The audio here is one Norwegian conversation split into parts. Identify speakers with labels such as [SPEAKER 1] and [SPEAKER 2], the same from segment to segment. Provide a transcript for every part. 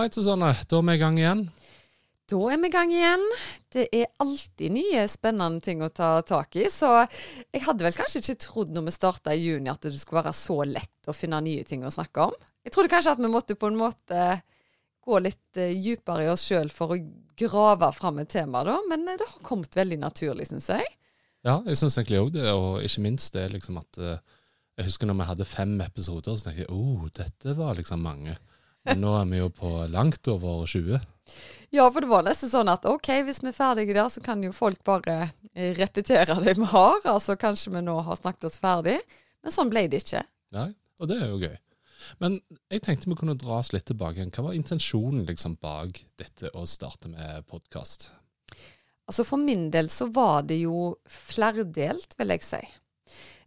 [SPEAKER 1] Right, Susanne. Da er vi i gang igjen.
[SPEAKER 2] Da er vi i gang igjen. Det er alltid nye spennende ting å ta tak i. Så jeg hadde vel kanskje ikke trodd når vi starta i juni at det skulle være så lett å finne nye ting å snakke om. Jeg trodde kanskje at vi måtte på en måte gå litt uh, dypere i oss sjøl for å grave fram et tema, da. Men uh, det har kommet veldig naturlig, syns jeg.
[SPEAKER 1] Ja, jeg syns egentlig òg det. Og ikke minst det liksom at uh, Jeg husker når vi hadde fem episoder, så tenkte jeg oh, dette var liksom mange. Men nå er vi jo på langt over 20.
[SPEAKER 2] Ja, for det var nesten sånn at OK, hvis vi er ferdige der, så kan jo folk bare eh, repetere det vi har. Altså kanskje vi nå har snakket oss ferdig. Men sånn ble det ikke.
[SPEAKER 1] Nei, og det er jo gøy. Men jeg tenkte vi kunne dra oss litt tilbake igjen. Hva var intensjonen liksom bak dette å starte med podkast?
[SPEAKER 2] Altså For min del så var det jo flerdelt, vil jeg si.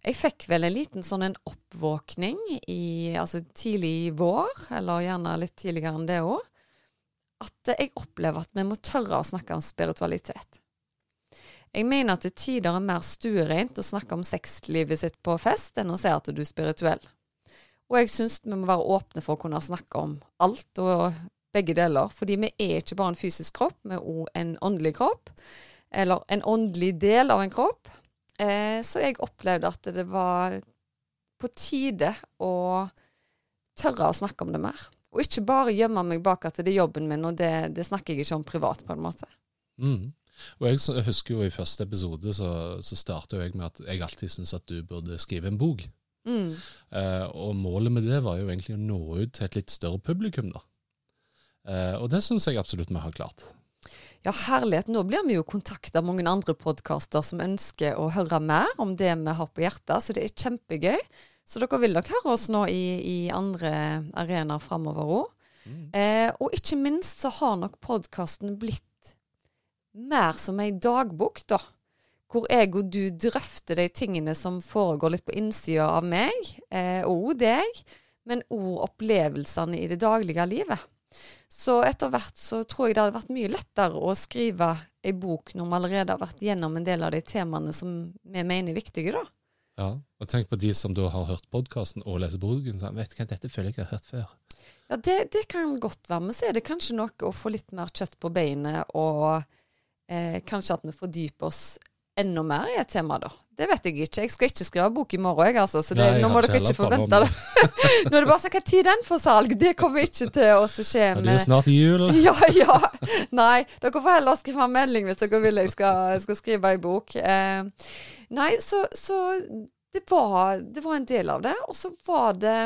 [SPEAKER 2] Jeg fikk vel en liten sånn en oppvåkning i altså tidlig i vår, eller gjerne litt tidligere enn det òg, at jeg opplever at vi må tørre å snakke om spiritualitet. Jeg mener at det tider er mer stuereint å snakke om sexlivet sitt på fest enn å si at du er spirituell. Og jeg syns vi må være åpne for å kunne snakke om alt og begge deler. Fordi vi er ikke bare en fysisk kropp, vi er òg en åndelig kropp. Eller en åndelig del av en kropp. Eh, så jeg opplevde at det var på tide å tørre å snakke om det mer. Og ikke bare gjemme meg bak at det er jobben min, og det, det snakker jeg ikke om privat, på en måte.
[SPEAKER 1] Mm. Og jeg husker jo i første episode så, så starta jeg med at jeg alltid syntes at du burde skrive en bok. Mm. Eh, og målet med det var jo egentlig å nå ut til et litt større publikum, da. Eh, og det syns jeg absolutt vi har klart.
[SPEAKER 2] Ja, herlighet. Nå blir vi jo kontakta av mange andre podkaster som ønsker å høre mer om det vi har på hjertet, så det er kjempegøy. Så dere vil nok høre oss nå i, i andre arenaer framover òg. Mm. Eh, og ikke minst så har nok podkasten blitt mer som ei dagbok, da. Hvor jeg og du drøfter de tingene som foregår litt på innsida av meg, eh, og deg, men òg opplevelsene i det daglige livet. Så etter hvert så tror jeg det hadde vært mye lettere å skrive ei bok når vi allerede har vært gjennom en del av de temaene som vi mener er viktige, da.
[SPEAKER 1] Ja, og tenk på de som da har hørt podkasten og leser boken. Så vet hva, dette føler jeg ikke har hørt før.
[SPEAKER 2] Ja, det, det, kan godt være. Men så er det kanskje noe å få litt mer kjøtt på beinet, og eh, kanskje at vi fordyper oss enda mer i et tema, da. Det vet jeg ikke. Jeg skal ikke skrive bok i morgen, jeg, altså. Så det, Nei, nå må dere ikke forvente det. nå er det bare sånn Hva tid den får salg? Det kommer ikke til å skje.
[SPEAKER 1] Med... Det er snart jul.
[SPEAKER 2] ja, ja. Nei, dere får heller skrive en melding hvis dere vil jeg skal, skal skrive ei bok. Eh, nei, så, så det, var, det, var, en del av det. Og så var det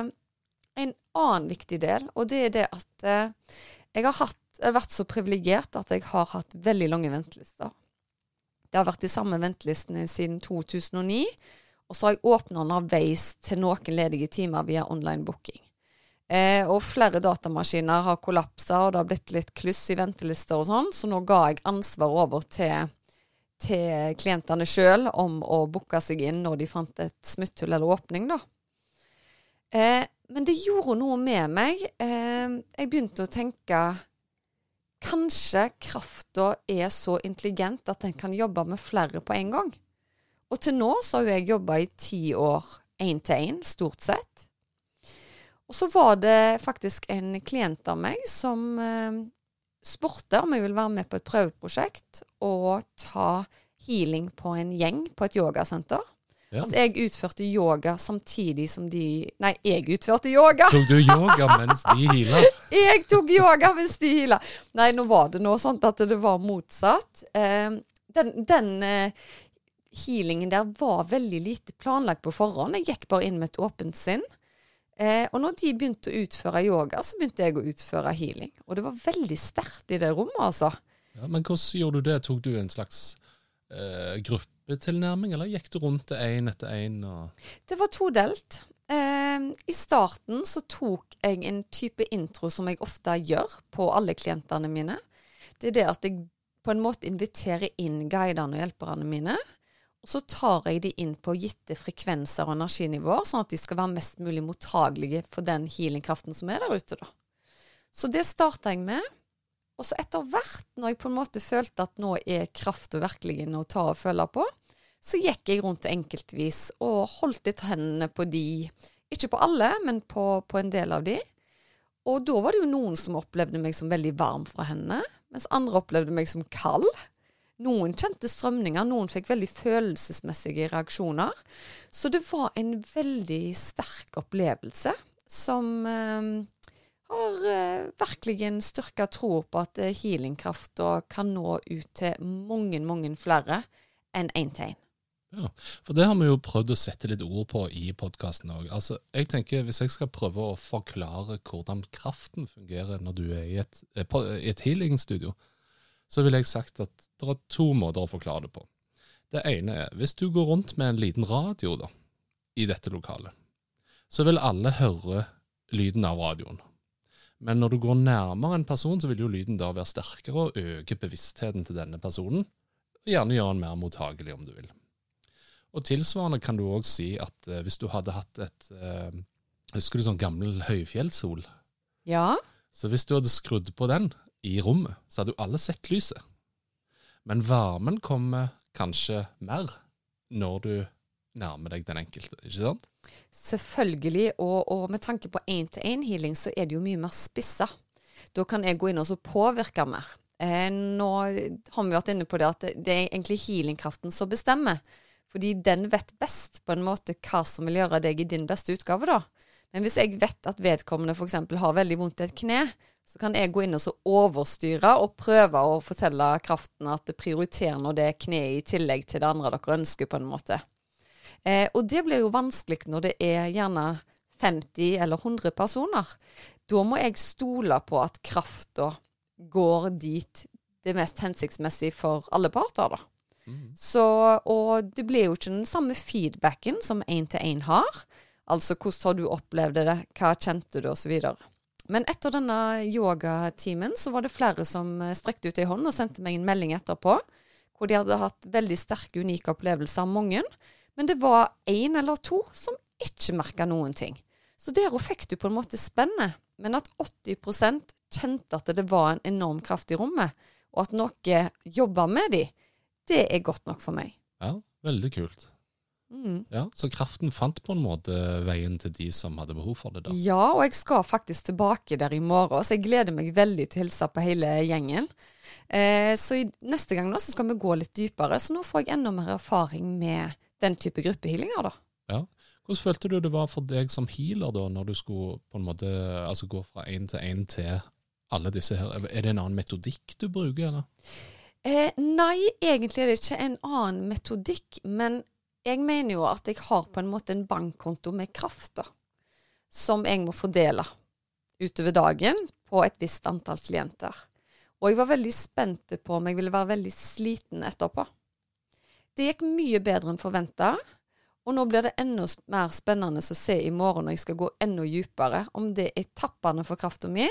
[SPEAKER 2] en annen viktig del, og det er det at eh, jeg har hatt, jeg har vært så privilegert at jeg har hatt veldig lange ventelister. Det har vært de samme ventelistene siden 2009. Og så har jeg åpna underveis til noen ledige timer via online booking. Eh, og flere datamaskiner har kollapsa, og det har blitt litt kluss i ventelister og sånn, så nå ga jeg ansvar over til, til klientene sjøl om å booke seg inn når de fant et smutthull eller åpning, da. Eh, men det gjorde noe med meg. Eh, jeg begynte å tenke Kanskje krafta er så intelligent at den kan jobbe med flere på en gang. Og til nå så har jeg jobba i ti år én til én, stort sett. Og så var det faktisk en klient av meg som eh, spurte om jeg ville være med på et prøveprosjekt og ta healing på en gjeng på et yogasenter. Ja. Altså, jeg utførte yoga samtidig som de Nei, jeg utførte yoga!
[SPEAKER 1] Tok du yoga mens de hila?
[SPEAKER 2] jeg tok yoga mens de hila. Nei, nå var det noe sånt at det var motsatt. Eh, den, den eh, healingen der var veldig lite planlagt på forhånd. Jeg gikk bare inn med et åpent sinn. Eh, og når de begynte å utføre yoga, så begynte jeg å utføre healing. Og det var veldig sterkt i det rommet, altså.
[SPEAKER 1] Ja, men hvordan gjorde du det? Tok du en slags eh, gruppe? Gruppetilnærming, eller gikk du rundt det én etter én?
[SPEAKER 2] Det var todelt. Eh, I starten så tok jeg en type intro som jeg ofte gjør på alle klientene mine. Det er det at jeg på en måte inviterer inn guidene og hjelperne mine. Og så tar jeg de inn på gitte frekvenser og energinivåer, sånn at de skal være mest mulig mottagelige for den healingkraften som er der ute. da. Så det starta jeg med. Og så etter hvert, når jeg på en måte følte at nå er krafta virkelig å ta og føle på, så gikk jeg rundt enkeltvis og holdt litt hendene på de. Ikke på alle, men på, på, en del av de. Og da var det jo noen som opplevde meg som veldig varm fra hendene, mens andre opplevde meg som kald. Noen kjente strømninger, noen fikk veldig følelsesmessige reaksjoner. Så det var en veldig sterk opplevelse som eh, har eh, virkelig en styrka tro på at eh, healingkrafta kan nå ut til mange, mange flere enn én tegn. én.
[SPEAKER 1] Ja, for det har vi jo prøvd å sette litt ord på i podkasten òg. Altså, jeg tenker Hvis jeg skal prøve å forklare hvordan kraften fungerer når du er i et, eh, et healingstudio, så ville jeg sagt at det er to måter å forklare det på. Det ene er hvis du går rundt med en liten radio da, i dette lokalet, så vil alle høre lyden av radioen. Men når du går nærmere en person, så vil jo lyden da være sterkere og øke bevisstheten til denne personen. Og gjerne gjøre den mer mottagelig, om du vil. Og tilsvarende kan du òg si at eh, hvis du hadde hatt et eh, Husker du sånn gammel høyfjellssol?
[SPEAKER 2] Ja.
[SPEAKER 1] Så hvis du hadde skrudd på den i rommet, så hadde jo alle sett lyset. Men varmen kommer kanskje mer når du nærmer deg den enkelte, ikke sant?
[SPEAKER 2] Selvfølgelig, og, og med tanke på én-til-én-healing, så er det jo mye mer spissa. Da kan jeg gå inn og påvirke mer. Eh, nå har vi vært inne på det at det er egentlig healingkraften som bestemmer. Fordi den vet best på en måte hva som vil gjøre deg i din beste utgave, da. Men hvis jeg vet at vedkommende f.eks. har veldig vondt i et kne, så kan jeg gå inn og overstyre og prøve å fortelle kraften at det prioriterer nå det kneet i tillegg til det andre dere ønsker, på en måte. Eh, og det blir jo vanskelig når det er gjerne 50 eller 100 personer. Da må jeg stole på at krafta går dit det er mest hensiktsmessig for alle parter, da. Mm. Så, og det blir jo ikke den samme feedbacken som én-til-én har. Altså hvordan har du opplevd det, hva kjente du, osv. Men etter denne yogatimen så var det flere som strekte ut ei hånd og sendte meg en melding etterpå, hvor de hadde hatt veldig sterke, unike opplevelser mange. Men det var én eller to som ikke merka noen ting. Så der fikk du på en måte spennet. Men at 80% kjente at det var en enorm kraft i rommet, og at noe jobba med dem, det er godt nok for meg.
[SPEAKER 1] Ja, veldig kult. Mm. Ja, Så kraften fant på en måte veien til de som hadde behov for det? da?
[SPEAKER 2] Ja, og jeg skal faktisk tilbake der i morgen, så jeg gleder meg veldig til å hilse på hele gjengen. Eh, så i, neste gang nå så skal vi gå litt dypere, så nå får jeg enda mer erfaring med den type gruppehealinger, da.
[SPEAKER 1] Ja. Hvordan følte du det var for deg som healer, da, når du skulle på en måte altså gå fra én til én til alle disse her? Er det en annen metodikk du bruker, eller?
[SPEAKER 2] Eh, nei, egentlig er det ikke en annen metodikk, men jeg mener jo at jeg har på en måte en bankkonto med kraft, da, som jeg må fordele utover dagen på et visst antall klienter. Og jeg var veldig spent på om jeg ville være veldig sliten etterpå. Det gikk mye bedre enn forventa. Og nå blir det enda mer spennende å se i morgen når jeg skal gå enda dypere, om det er tappende for krafta mi,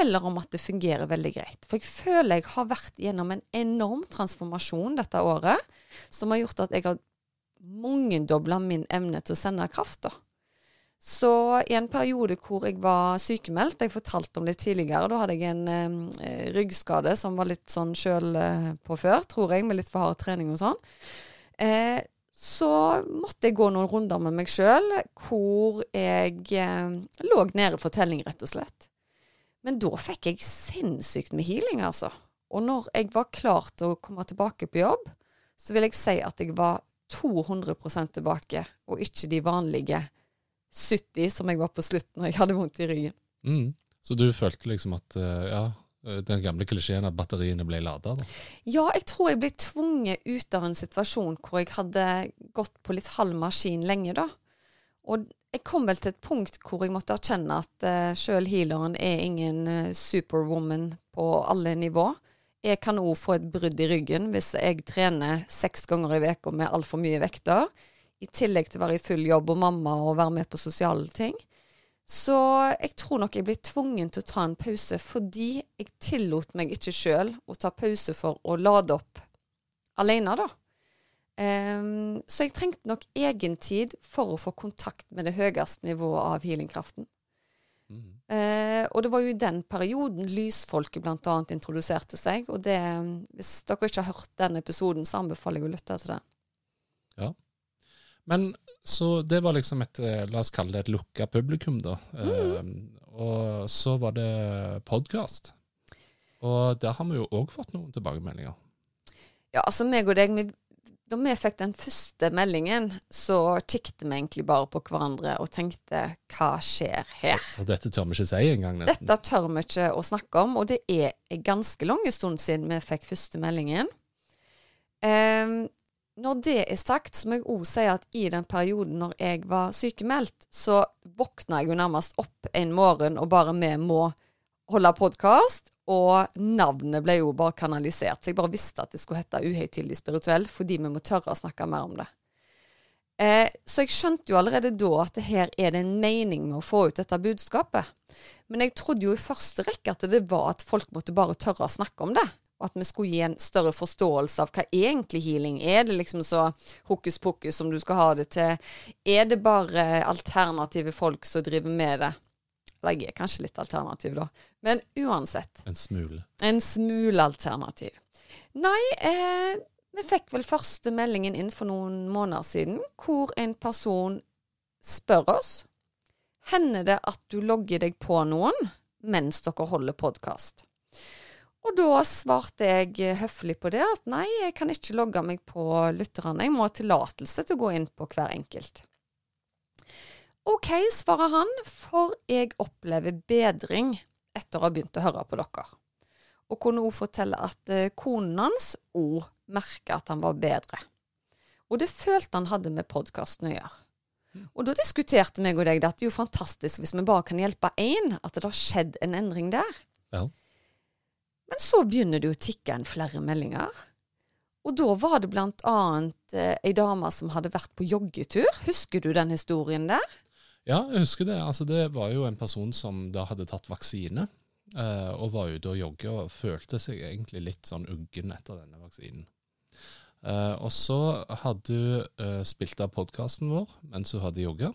[SPEAKER 2] eller om at det fungerer veldig greit. For jeg føler jeg har vært gjennom en enorm transformasjon dette året, som har gjort at jeg har mangedobla min evne til å sende kraft. Så i en periode hvor jeg var sykemeldt, jeg fortalte om det tidligere, da hadde jeg en eh, ryggskade som var litt sånn sjølpåført, eh, tror jeg, med litt for hard trening og sånn. Eh, så måtte jeg gå noen runder med meg sjøl hvor jeg eh, lå nede for telling, rett og slett. Men da fikk jeg sinnssykt med healing, altså. Og når jeg var klar til å komme tilbake på jobb, så vil jeg si at jeg var 200% tilbake, og ikke de vanlige 70 som jeg var på slutten når jeg hadde vondt i ryggen.
[SPEAKER 1] Mm. Så du følte liksom at eh, ja, den gamle klisjeen at batteriene ble lada?
[SPEAKER 2] Ja, jeg tror jeg ble tvunget ut av en situasjon hvor jeg hadde gått på litt halv maskin lenge, da. Og jeg kom vel til et punkt hvor jeg måtte erkjenne at uh, sjøl healeren er ingen superwoman på alle nivå. Jeg kan òg få et brudd i ryggen hvis jeg trener seks ganger i uka med altfor mye vekter i tillegg til å være i full jobb og mamma og være med på sosiale ting. Så jeg tror nok jeg ble tvungen til å ta en pause fordi jeg tillot meg ikke sjøl å ta pause for å lade opp alene, da. Um, så jeg trengte nok egentid for å få kontakt med det høyeste nivået av healingkraften. Mm. Uh, og det var jo i den perioden lysfolket bl.a. introduserte seg. Og det, hvis dere ikke har hørt den episoden, så anbefaler jeg å lytte til den.
[SPEAKER 1] Ja. Men så det var liksom et eh, La oss kalle det et lukka publikum, da. Mm. Uh, og så var det podkast. Og der har vi jo òg fått noen tilbakemeldinger.
[SPEAKER 2] Ja, altså meg og deg, vi da vi fikk den første meldingen, så kikket vi egentlig bare på hverandre og tenkte hva skjer her?
[SPEAKER 1] Og dette tør vi ikke si engang,
[SPEAKER 2] nesten. Dette tør vi ikke å snakke om, og det er en ganske lang stund siden vi fikk første meldingen. Um, når det er sagt, så må jeg òg si at i den perioden når jeg var sykemeldt, så våkna jeg jo nærmest opp en morgen og bare vi må holde podkast. Og navnet ble jo bare kanalisert. Så jeg bare visste at det skulle hete Uhøytidelig spirituell, fordi vi må tørre å snakke mer om det. Eh, så jeg skjønte jo allerede da at det her er det en mening med å få ut dette budskapet. Men jeg trodde jo i første rekke at det var at folk måtte bare tørre å snakke om det. Og at vi skulle gi en større forståelse av hva er egentlig healing. Er det liksom så hokus pokus som du skal ha det til? Er det bare alternative folk som driver med det? Eller jeg er kanskje litt alternativ, da. Men uansett.
[SPEAKER 1] En smule.
[SPEAKER 2] En smule alternativ. Nei, eh, vi fikk vel første meldingen inn for noen måneder siden, hvor en person spør oss Hender det at du logger deg på noen mens dere holder podkast? Og da svarte jeg høflig på det at nei, jeg kan ikke logge meg på lytterne. Jeg må ha tillatelse til å gå inn på hver enkelt. OK, svarer han, for jeg opplever bedring etter å ha begynt å høre på dere. Og kunne òg fortelle at eh, konen hans òg merka at han var bedre. Og det følte han hadde med podkasten å gjøre. Og da diskuterte meg og deg at det er jo fantastisk hvis vi bare kan hjelpe én, at det har skjedd en endring der. Ja. Men så begynner det å tikke inn flere meldinger. Og da var det blant annet eh, dame som hadde vært på joggetur. Husker du den historien der?
[SPEAKER 1] Ja, jeg husker det. Altså, det var jo en person som da hadde tatt vaksine, eh, og var ute og jogge og følte seg egentlig litt sånn uggen etter denne vaksinen. Eh, og så hadde hun eh, spilt av podkasten vår mens hun hadde jogga,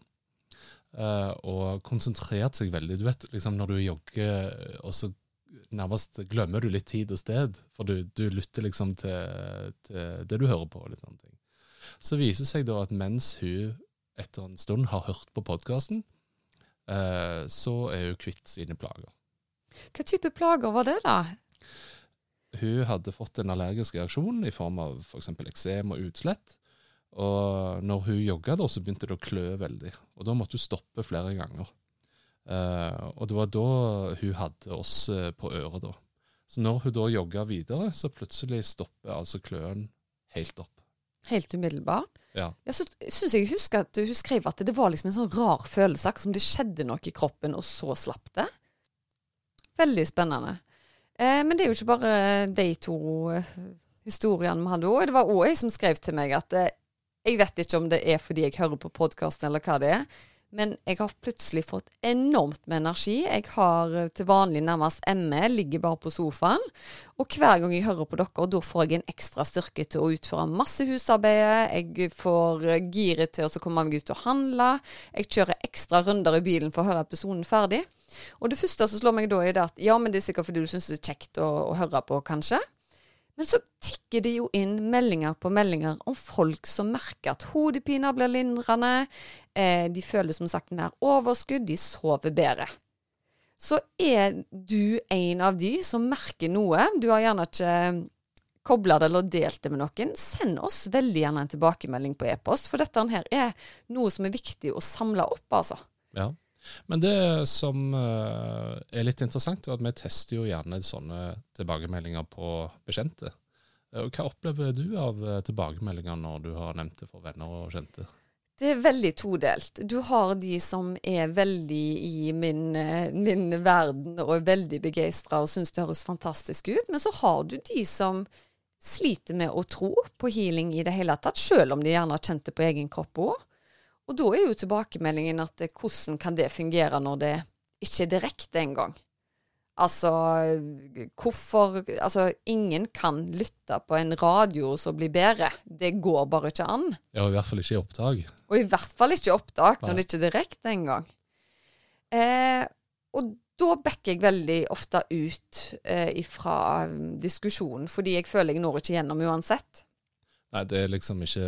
[SPEAKER 1] eh, og konsentrert seg veldig. Du vet liksom når du jogger, og så nærmest glemmer du litt tid og sted, for du, du lytter liksom til, til, det du hører på. Litt sånne ting. Så viser det seg da at mens hun etter en stund har hørt på podkasten, eh, så er hun kvitt sine plager.
[SPEAKER 2] Hva type plager var det, da?
[SPEAKER 1] Hun hadde fått en allergisk reaksjon i form av f.eks. For eksem og utslett. Og når hun jogga, så begynte det å klø veldig. Og da måtte hun stoppe flere ganger. Uh, og det var da hun hadde oss uh, på øret, da. Så når hun da jogga videre, så plutselig stopper altså kløen helt opp.
[SPEAKER 2] Helt umiddelbart?
[SPEAKER 1] Ja.
[SPEAKER 2] ja så syns jeg husker at hun skrev at det var liksom en sånn rar følelse, som det skjedde noe i kroppen, og så slapp det. Veldig spennende. Eh, men det er jo ikke bare de to eh, historiene vi hadde òg. Det var òg ei som skrev til meg at eh, jeg vet ikke om det er fordi jeg hører på podkasten eller hva det er, men jeg har plutselig fått enormt med energi. Jeg har eh, til vanlig nærmest ME, ligger bare på sofaen. Og hver gang jeg hører på dere, da får jeg en ekstra styrke til å utføre masse husarbeid. Jeg får eh, giret til å komme meg ut og handle. Jeg kjører ekstra runder i bilen for å høre episoden ferdig. Og det første som slår meg da, er at ja, men det er sikkert fordi du syns det er kjekt å, å høre på, kanskje. Men så tikker det jo inn meldinger på meldinger om folk som merker at hodepiner blir lindrende. Eh, de føler som sagt mer overskudd, de sover bedre. Så er du en av de som merker noe, du har gjerne ikke kobla det eller delt det med noen, send oss veldig gjerne en tilbakemelding på e-post, for dette her er noe som er viktig å samle opp, altså.
[SPEAKER 1] Ja. Men det som uh, er litt interessant, er at vi tester jo gjerne sånne tilbakemeldinger på bekjente. Uh, hva opplever du av uh, tilbakemeldinger når du har nevnt det for venner og kjente?
[SPEAKER 2] Det er veldig todelt. Du har de som er veldig i min, min verden og er veldig begeistra og syns det høres fantastisk ut. Men så har du de som sliter med å tro på healing i det hele tatt, selv om de gjerne har kjent det på egen kropp òg. Og da er jo tilbakemeldingen at eh, hvordan kan det fungere når det ikke er direkte engang? Altså, hvorfor Altså, ingen kan lytte på en radio som blir bedre. Det går bare ikke an.
[SPEAKER 1] Ja, i hvert fall ikke i opptak.
[SPEAKER 2] Og i hvert fall ikke i opptak, når
[SPEAKER 1] Nei.
[SPEAKER 2] det ikke er direkte engang. Eh, og da backer jeg veldig ofte ut eh, ifra diskusjonen, fordi jeg føler jeg når ikke gjennom uansett.
[SPEAKER 1] Nei, det er liksom ikke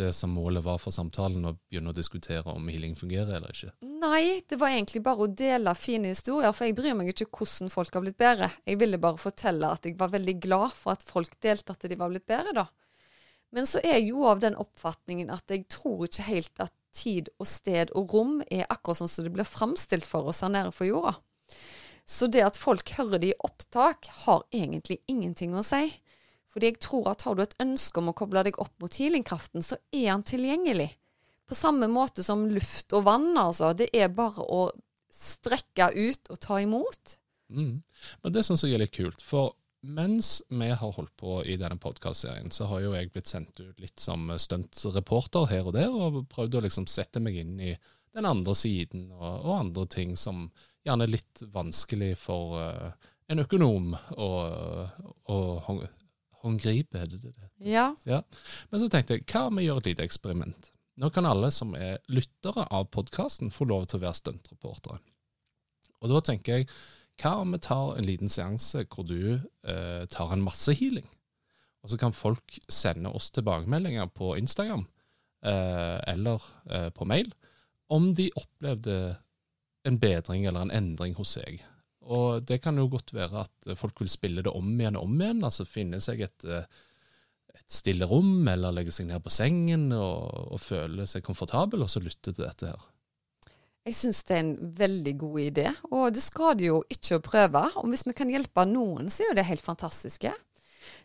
[SPEAKER 1] det som målet var for samtalen, å begynne å diskutere om healing fungerer eller ikke.
[SPEAKER 2] Nei, det var egentlig bare å dele fine historier, for jeg bryr meg ikke hvordan folk har blitt bedre. Jeg ville bare fortelle at jeg var veldig glad for at folk delte at de var blitt bedre, da. Men så er jeg jo av den oppfatningen at jeg tror ikke helt at tid og sted og rom er akkurat sånn som det blir framstilt for oss her nede for jorda. Så det at folk hører det i opptak, har egentlig ingenting å si. Fordi jeg tror at har du et ønske om å koble deg opp mot healingkraften, så er han tilgjengelig. På samme måte som luft og vann, altså. Det er bare å strekke ut og ta imot.
[SPEAKER 1] Mm. Men det syns jeg er litt kult, for mens vi har holdt på i denne podkastserien, så har jo jeg blitt sendt ut litt som stuntreporter her og der, og prøvd å liksom sette meg inn i den andre siden og, og andre ting som gjerne er litt vanskelig for uh, en økonom å, å håndgripe, er det det heter?
[SPEAKER 2] Ja.
[SPEAKER 1] Ja. Men så tenkte jeg, hva om vi gjør et lite eksperiment? Nå kan alle som er lyttere av podkasten, få lov til å være stuntreportere. Og da tenker jeg, hva om vi tar en liten seanse hvor du eh, tar en massehealing? Og så kan folk sende oss tilbakemeldinger på Instagram eh, eller eh, på mail om de opplevde en bedring eller en endring hos seg. Og det kan jo godt være at folk vil spille det om igjen og om igjen, altså finne seg et eh, et stille rom, eller legge seg ned på sengen og, og føle seg komfortabel, og så lytte til dette her.
[SPEAKER 2] Jeg syns det er en veldig god idé, og det skader jo ikke å prøve. Og hvis vi kan hjelpe noen, så er jo det helt fantastiske.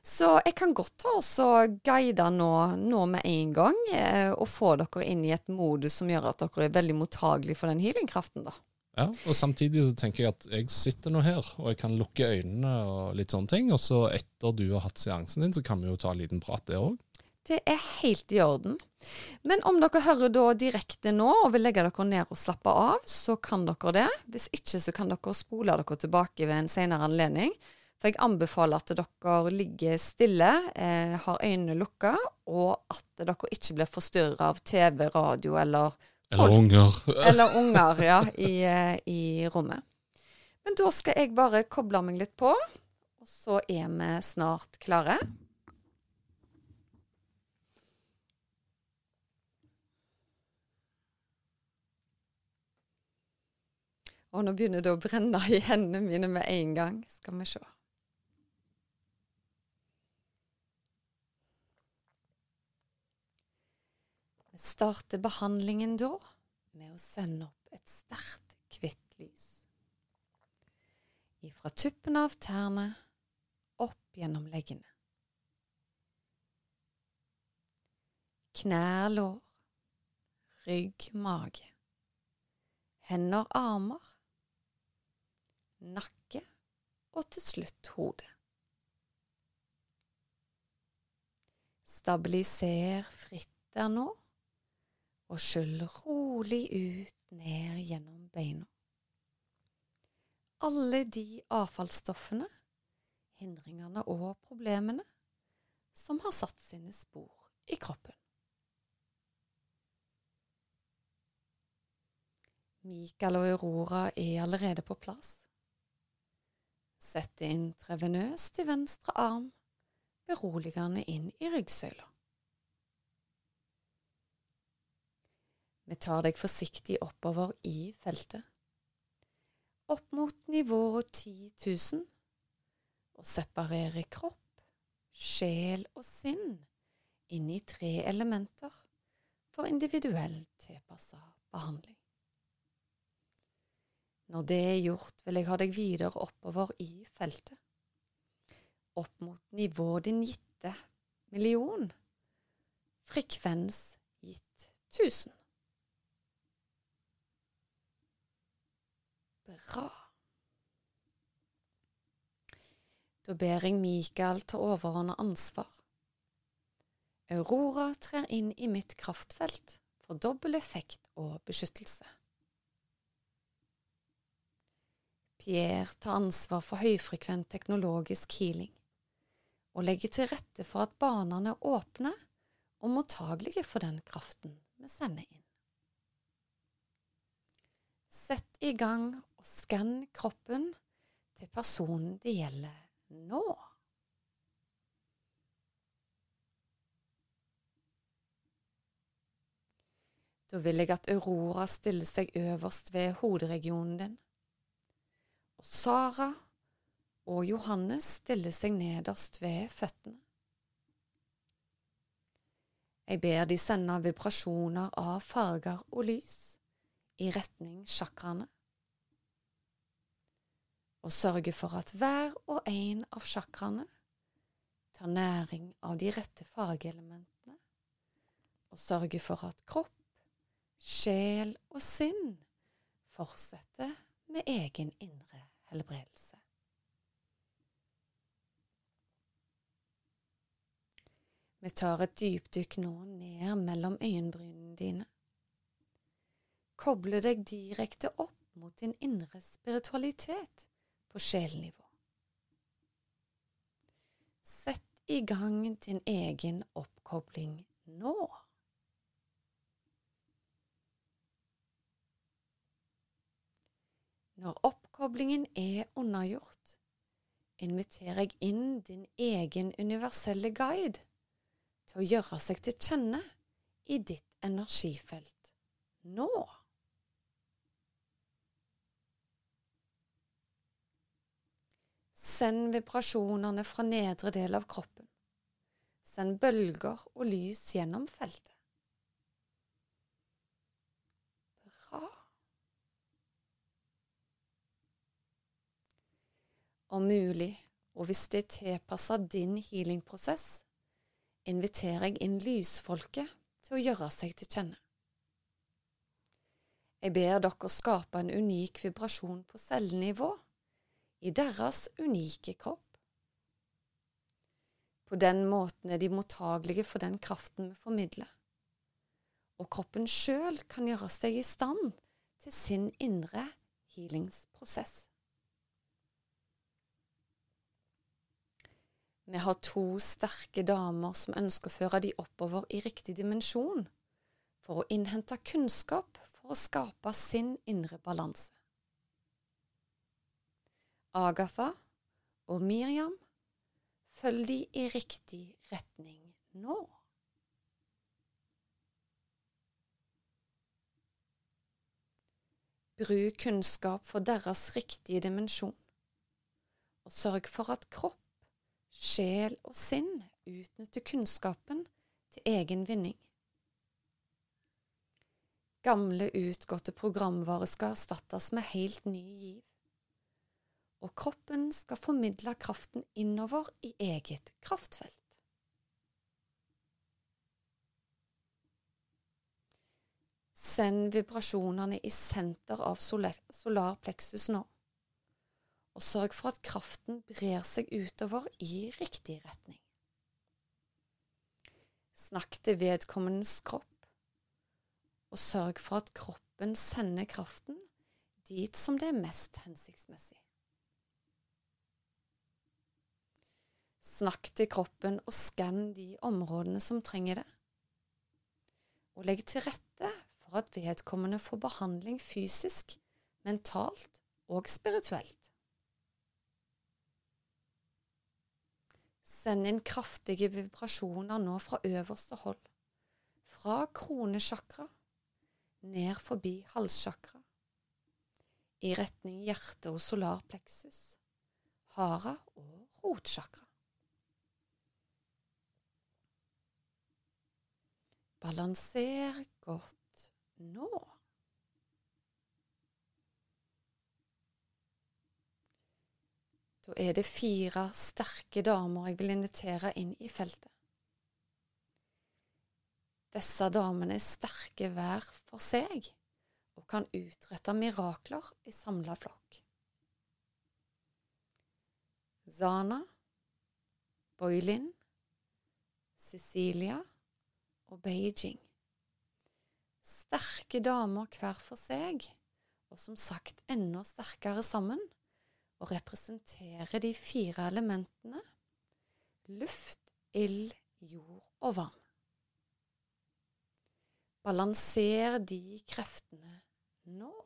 [SPEAKER 2] Så jeg kan godt ta og guide nå, nå med en gang, eh, og få dere inn i et modus som gjør at dere er veldig mottagelige for den healingkraften, da.
[SPEAKER 1] Ja, og Samtidig så tenker jeg at jeg sitter nå her, og jeg kan lukke øynene og litt sånne ting. Og så etter du har hatt seansen din, så kan vi jo ta en liten prat der òg.
[SPEAKER 2] Det er helt i orden. Men om dere hører da direkte nå og vil legge dere ned og slappe av, så kan dere det. Hvis ikke så kan dere spole dere tilbake ved en senere anledning. For jeg anbefaler at dere ligger stille, eh, har øynene lukka, og at dere ikke blir forstyrra av TV, radio eller,
[SPEAKER 1] Eller unger.
[SPEAKER 2] eller unger ja, i, eh, i rommet. Men da skal jeg bare koble meg litt på, og så er vi snart klare. Og nå begynner det å brenne i hendene mine med en gang. Skal vi se. Vi starter behandlingen da med å sende opp et sterkt, hvitt lys. Ifra tuppen av tærne opp gjennom leggene. Knær, lår, rygg, mage. Hender, armer nakke og til slutt hodet. Stabiliser fritt der nå, og skyll rolig ut ned gjennom beina. Alle de avfallsstoffene, hindringene og problemene som har satt sine spor i kroppen. Mikael og Aurora er allerede på plass. Sett inn trevenøst i venstre arm, beroligende inn i ryggsøyla. Vi tar deg forsiktig oppover i feltet, opp mot nivået 10 000, og separerer kropp, sjel og sinn inn i tre elementer for individuelt tilpassa behandling. Når det er gjort, vil jeg ha deg videre oppover i feltet. Opp mot nivå din gitte million. Frekvens gitt 1000. Bra. Da ber jeg Mikael ta overordna ansvar. Aurora trer inn i mitt kraftfelt for dobbel effekt og beskyttelse. Pierre tar ansvar for høyfrekvent teknologisk healing og legger til rette for at banene er åpne og mottagelige for den kraften vi sender inn. Sett i gang og skann kroppen til personen det gjelder nå. Da vil jeg at Aurora stiller seg øverst ved hoderegionen din. Og Sara og Johannes stiller seg nederst ved føttene. Jeg ber de sende vibrasjoner av farger og lys i retning sjakraene og sørge for at hver og en av sjakraene tar næring av de rette fargeelementene, og sørge for at kropp, sjel og sinn fortsetter med egen indre helbredelse. Vi tar et dypdykk nå ned mellom øyenbrynene dine. Koble deg direkte opp mot din indre spiritualitet på sjelnivå. Sett i gang din egen oppkobling nå. Når oppkoblingen er unnagjort, inviterer jeg inn din egen universelle guide til å gjøre seg til kjenne i ditt energifelt nå. Send vibrasjonene fra nedre del av kroppen. Send bølger og lys gjennom feltet. Bra. Om mulig, og hvis det er tilpasset din healingprosess, inviterer jeg inn lysfolket til å gjøre seg til kjenne. Jeg ber dere skape en unik vibrasjon på cellenivå i deres unike kropp. På den måten er de mottagelige for den kraften vi formidler, og kroppen sjøl kan gjøre seg i stand til sin indre healingsprosess. Vi har to sterke damer som ønsker å føre de oppover i riktig dimensjon, for å innhente kunnskap for å skape sin indre balanse. Agatha og Miriam, følg de i riktig retning nå. Bruk kunnskap for deres riktige dimensjon, og sørg for at kropp sjel og sinn utnytter kunnskapen til egen vinning. Gamle, utgåtte programvare skal erstattes med helt ny giv, og kroppen skal formidle kraften innover i eget kraftfelt. Send vibrasjonene i senter av solar plexus nå og sørg for at kraften brer seg utover i riktig retning. Snakk til vedkommendes kropp, og sørg for at kroppen sender kraften dit som det er mest hensiktsmessig. Snakk til kroppen og skann de områdene som trenger det, og legg til rette for at vedkommende får behandling fysisk, mentalt og spirituelt. Send inn kraftige vibrasjoner nå fra øverste hold, fra kronesjakra, ned forbi halssjakra, i retning hjerte og solarpleksus, hara og rotsjakra. Balanser godt nå. Da er det fire sterke damer jeg vil invitere inn i feltet. Disse damene er sterke hver for seg og kan utrette mirakler i samla flokk. Zana Boylin, Cecilia og Beijing. Sterke damer hver for seg, og som sagt enda sterkere sammen, og representerer de fire elementene luft, ild, jord og vann. Balanser de kreftene nå.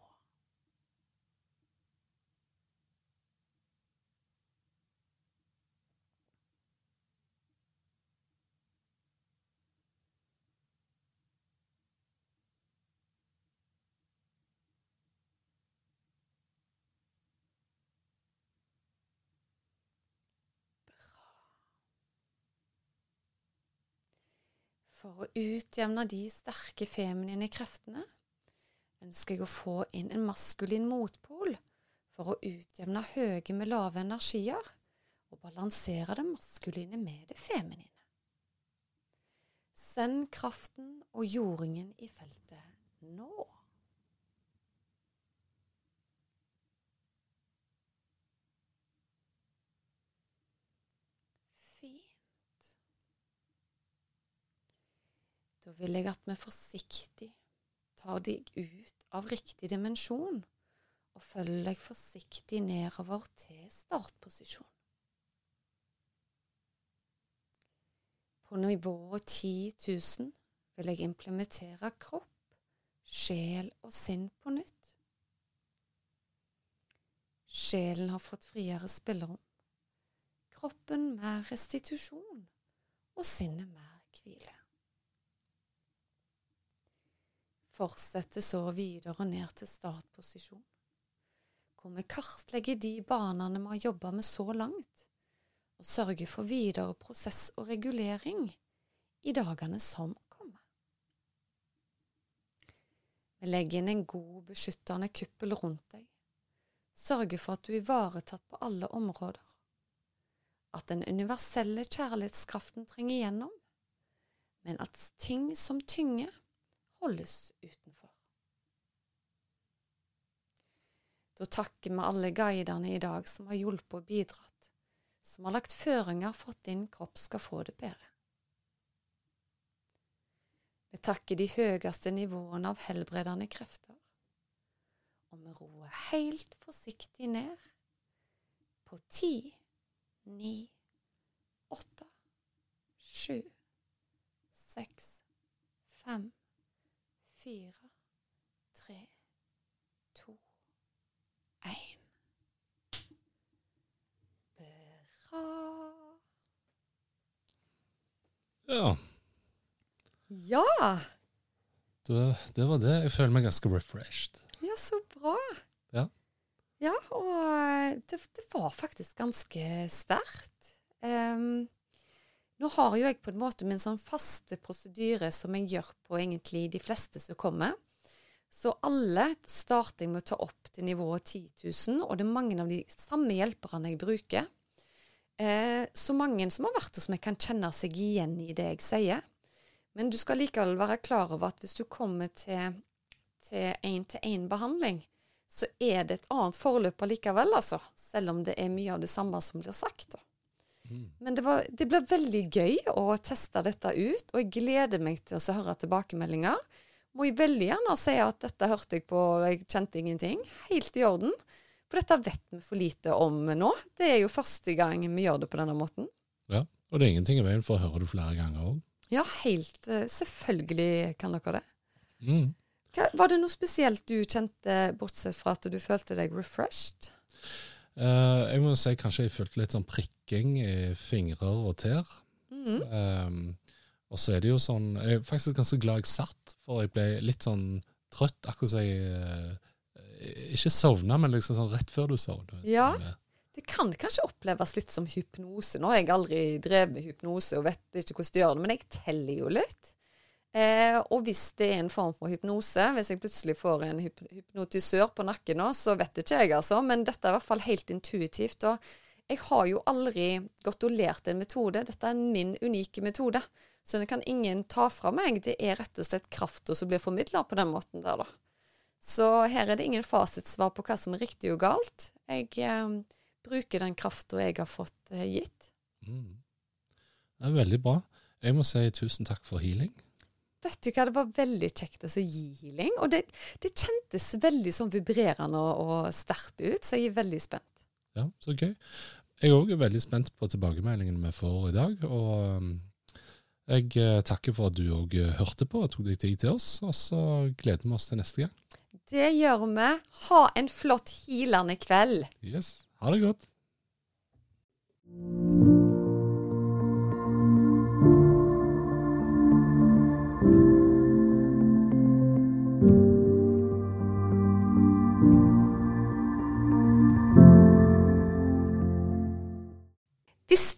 [SPEAKER 2] For å utjevne de sterke feminine kreftene ønsker jeg å få inn en maskulin motpol for å utjevne høye med lave energier og balansere det maskuline med det feminine. Send kraften og jordingen i feltet nå. Da vil jeg at vi forsiktig tar deg ut av riktig dimensjon og følger deg forsiktig nedover til startposisjon. På nivået 10 000 vil jeg implementere kropp, sjel og sinn på nytt. Sjelen har fått friere spillerom. Kroppen mer restitusjon, og sinnet mer hvile. Fortsetter så videre ned til startposisjon, hvor vi kartlegger de banene vi har jobba med så langt, og sørger for videre prosess og regulering i dagene som kommer. Vi legger inn en god, beskyttende kuppel rundt deg, sørger for at du er ivaretatt på alle områder, at den universelle kjærlighetskraften trenger igjennom, men at ting som tynger, holdes utenfor. Da takker vi alle guidene i dag som har hjulpet og bidratt, som har lagt føringer for at din kropp skal få det bedre. Vi takker de høyeste nivåene av helbredende krefter, og vi roer helt forsiktig ned på ti, ni, åtte, sju, seks, fem, fire, tre, to, én. Bra.
[SPEAKER 1] Ja,
[SPEAKER 2] Ja!
[SPEAKER 1] det, det var det. Jeg føler meg ganske refreshed.
[SPEAKER 2] Ja, så bra.
[SPEAKER 1] Ja.
[SPEAKER 2] Ja, og det, det var faktisk ganske sterkt. Ehm, nå har jo jeg på en måte min sånn faste prosedyre som jeg gjør på egentlig de fleste som kommer. Så alle starter jeg med å ta opp til nivået 10 000, og det er mange av de samme hjelperne jeg bruker. Eh, så mange som har vært hos meg, kan kjenne seg igjen i det jeg sier. Men du skal likevel være klar over at hvis du kommer til til én-til-én-behandling, så er det et annet forløp allikevel, altså. Selv om det er mye av det samme som blir sagt. da.
[SPEAKER 1] Mm.
[SPEAKER 2] Men det, var, det ble veldig gøy å teste dette ut, og jeg gleder meg til å høre tilbakemeldinger. Må jeg veldig gjerne si at dette hørte jeg på, og jeg kjente ingenting. Helt i orden. For dette vet vi for lite om nå. Det er jo første gang vi gjør det på denne måten.
[SPEAKER 1] Ja, Og det er ingenting i veien for å høre det flere ganger òg.
[SPEAKER 2] Ja, helt eh, Selvfølgelig kan dere det.
[SPEAKER 1] Mm.
[SPEAKER 2] Hva, var det noe spesielt du kjente, bortsett fra at du følte deg refreshed?
[SPEAKER 1] Eh, jeg må si kanskje jeg følte litt sånn prikking i fingrer og tær.
[SPEAKER 2] Mhm.
[SPEAKER 1] Um, og så er det jo sånn Jeg er faktisk ganske glad jeg satt, for jeg ble litt sånn trøtt. Akkurat som jeg uh, Ikke sovna, men liksom sånn rett før du sovner.
[SPEAKER 2] Ja. Det kan kanskje oppleves litt som hypnose. Nå har jeg aldri drevet med hypnose og vet ikke hvordan det gjør det, men jeg teller jo litt. Eh, og hvis det er en form for hypnose, hvis jeg plutselig får en hyp hypnotisør på nakken nå, så vet ikke jeg, altså. Men dette er i hvert fall helt intuitivt. Og jeg har jo aldri gått og lært en metode. Dette er min unike metode. Så det kan ingen ta fra meg. Det er rett og slett krafta som blir formidla på den måten der, da. Så her er det ingen fasitsvar på hva som er riktig og galt. Jeg eh, bruker den krafta jeg har fått eh, gitt.
[SPEAKER 1] Mm. Det er veldig bra. Jeg må si tusen takk for healing.
[SPEAKER 2] Vet du hva, Det var veldig kjekt å gi healing. Og det, det kjentes veldig sånn vibrerende og, og sterkt ut, så jeg er veldig spent.
[SPEAKER 1] Ja, så gøy. Jeg òg er veldig spent på tilbakemeldingene vi får i dag. Og um, jeg eh, takker for at du òg hørte på og tok deg tid til oss. Og så gleder vi oss til neste gang.
[SPEAKER 2] Det gjør vi. Ha en flott healende kveld.
[SPEAKER 1] Yes. Ha det godt.